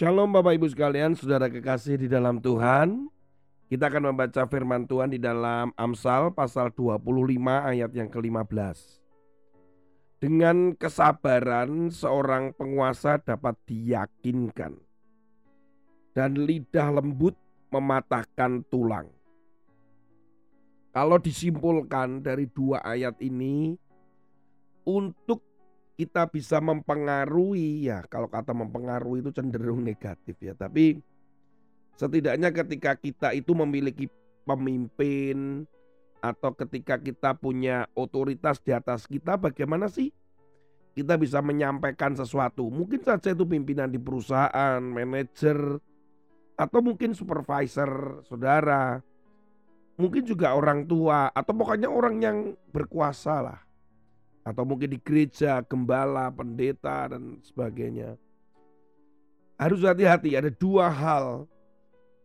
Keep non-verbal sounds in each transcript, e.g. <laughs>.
Shalom Bapak Ibu sekalian, saudara kekasih di dalam Tuhan. Kita akan membaca firman Tuhan di dalam Amsal pasal 25 ayat yang ke-15. Dengan kesabaran seorang penguasa dapat diyakinkan. Dan lidah lembut mematahkan tulang. Kalau disimpulkan dari dua ayat ini, untuk kita bisa mempengaruhi ya kalau kata mempengaruhi itu cenderung negatif ya. Tapi setidaknya ketika kita itu memiliki pemimpin atau ketika kita punya otoritas di atas kita bagaimana sih kita bisa menyampaikan sesuatu? Mungkin saja itu pimpinan di perusahaan manajer atau mungkin supervisor saudara mungkin juga orang tua atau pokoknya orang yang berkuasa lah atau mungkin di gereja, gembala, pendeta dan sebagainya. Harus hati-hati, ada dua hal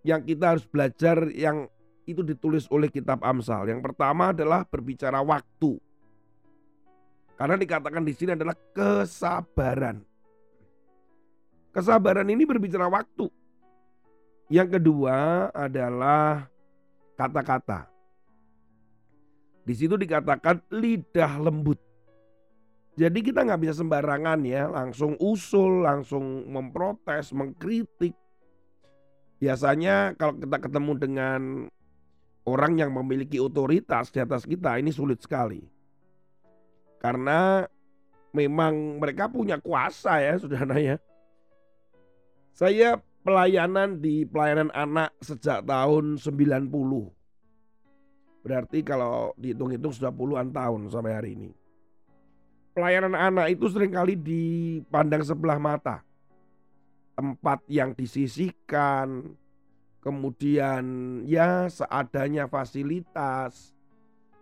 yang kita harus belajar yang itu ditulis oleh kitab Amsal. Yang pertama adalah berbicara waktu. Karena dikatakan di sini adalah kesabaran. Kesabaran ini berbicara waktu. Yang kedua adalah kata-kata. Di situ dikatakan lidah lembut. Jadi kita nggak bisa sembarangan ya, langsung usul, langsung memprotes, mengkritik. Biasanya kalau kita ketemu dengan orang yang memiliki otoritas di atas kita, ini sulit sekali. Karena memang mereka punya kuasa ya, <laughs> saudara ya. Saya pelayanan di pelayanan anak sejak tahun 90. Berarti kalau dihitung-hitung sudah puluhan tahun sampai hari ini pelayanan anak itu sering kali dipandang sebelah mata. Tempat yang disisihkan, kemudian ya seadanya fasilitas,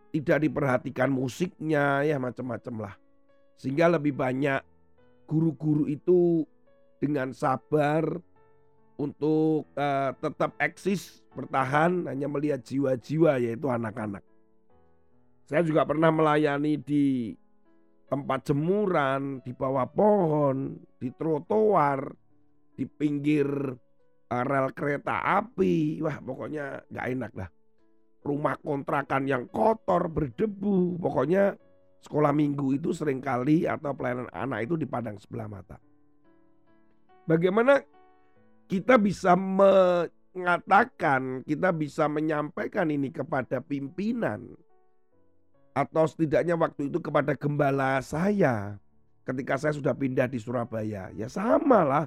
tidak diperhatikan musiknya, ya macam-macam lah. Sehingga lebih banyak guru-guru itu dengan sabar untuk uh, tetap eksis bertahan hanya melihat jiwa-jiwa yaitu anak-anak. Saya juga pernah melayani di tempat jemuran, di bawah pohon, di trotoar, di pinggir uh, rel kereta api. Wah pokoknya nggak enak lah. Rumah kontrakan yang kotor, berdebu. Pokoknya sekolah minggu itu sering kali atau pelayanan anak itu dipandang sebelah mata. Bagaimana kita bisa mengatakan, kita bisa menyampaikan ini kepada pimpinan, atau setidaknya waktu itu kepada gembala saya ketika saya sudah pindah di Surabaya. Ya sama lah.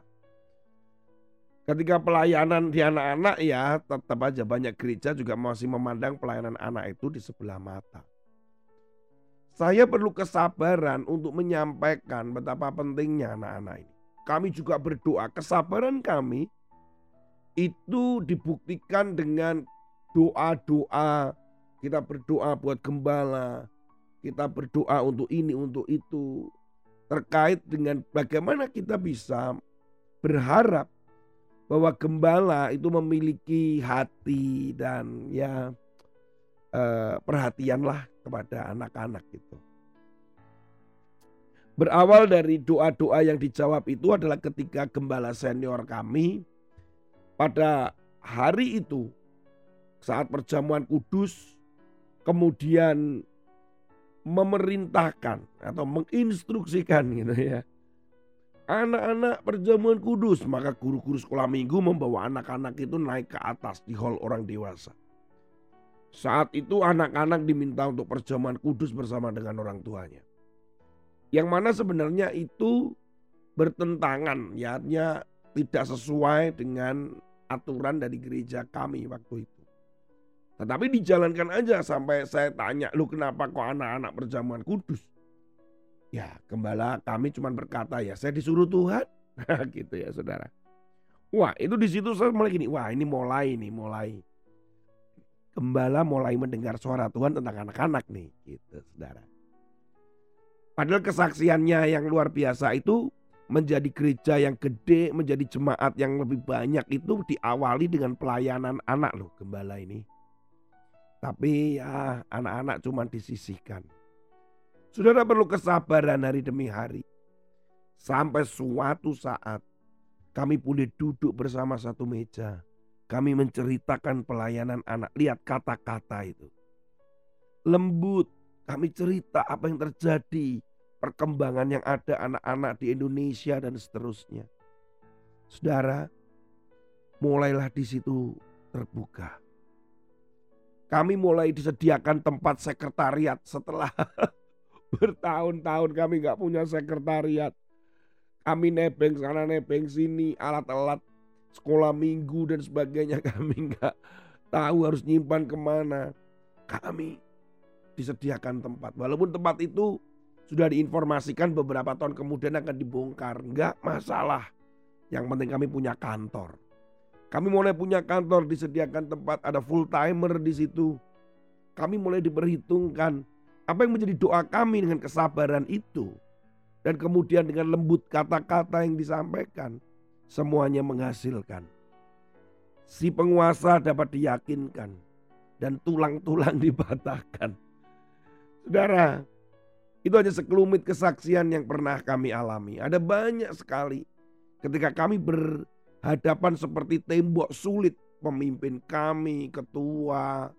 Ketika pelayanan di anak-anak ya tetap aja banyak gereja juga masih memandang pelayanan anak itu di sebelah mata. Saya perlu kesabaran untuk menyampaikan betapa pentingnya anak-anak ini. Kami juga berdoa kesabaran kami itu dibuktikan dengan doa-doa kita berdoa buat gembala, kita berdoa untuk ini, untuk itu. Terkait dengan bagaimana kita bisa berharap bahwa gembala itu memiliki hati dan ya eh, perhatianlah kepada anak-anak itu. Berawal dari doa-doa yang dijawab itu adalah ketika gembala senior kami pada hari itu saat perjamuan kudus kemudian memerintahkan atau menginstruksikan gitu ya. Anak-anak perjamuan kudus, maka guru-guru sekolah minggu membawa anak-anak itu naik ke atas di hall orang dewasa. Saat itu anak-anak diminta untuk perjamuan kudus bersama dengan orang tuanya. Yang mana sebenarnya itu bertentangan, ya tidak sesuai dengan aturan dari gereja kami waktu itu. Tetapi dijalankan aja sampai saya tanya, lu kenapa kok anak-anak perjamuan kudus? Ya gembala kami cuma berkata ya saya disuruh Tuhan. <laughs> gitu ya saudara. Wah itu di situ saya mulai gini, wah ini mulai nih mulai. Gembala mulai mendengar suara Tuhan tentang anak-anak nih gitu saudara. Padahal kesaksiannya yang luar biasa itu menjadi gereja yang gede, menjadi jemaat yang lebih banyak itu diawali dengan pelayanan anak loh gembala ini. Tapi ya anak-anak cuma disisihkan. Saudara perlu kesabaran hari demi hari. Sampai suatu saat Kami boleh duduk bersama satu meja. Kami menceritakan pelayanan anak. Lihat kata-kata itu. Lembut. Kami cerita apa yang terjadi. Perkembangan yang ada anak-anak di Indonesia dan seterusnya. Saudara, mulailah di situ terbuka. Kami mulai disediakan tempat sekretariat setelah <laughs> bertahun-tahun kami nggak punya sekretariat. Kami nebeng sana nebeng sini alat-alat sekolah minggu dan sebagainya <laughs> kami nggak tahu harus nyimpan ke mana. Kami disediakan tempat. Walaupun tempat itu sudah diinformasikan beberapa tahun kemudian akan dibongkar. Nggak masalah. Yang penting kami punya kantor. Kami mulai punya kantor, disediakan tempat, ada full timer di situ. Kami mulai diperhitungkan apa yang menjadi doa kami dengan kesabaran itu. Dan kemudian dengan lembut kata-kata yang disampaikan. Semuanya menghasilkan. Si penguasa dapat diyakinkan. Dan tulang-tulang <laughs> dipatahkan. Saudara, itu hanya sekelumit kesaksian yang pernah kami alami. Ada banyak sekali ketika kami berhadapan seperti tembok sulit pemimpin kami, ketua.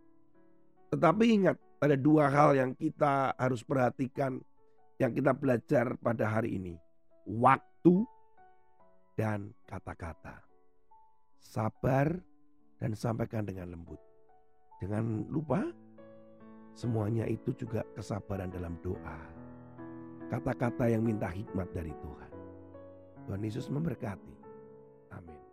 Tetapi ingat, ada dua hal yang kita harus perhatikan yang kita belajar pada hari ini. Waktu dan kata-kata. Sabar dan sampaikan dengan lembut. Jangan lupa semuanya itu juga kesabaran dalam doa. Kata-kata yang minta hikmat dari Tuhan. Tuhan Yesus memberkati. Amin.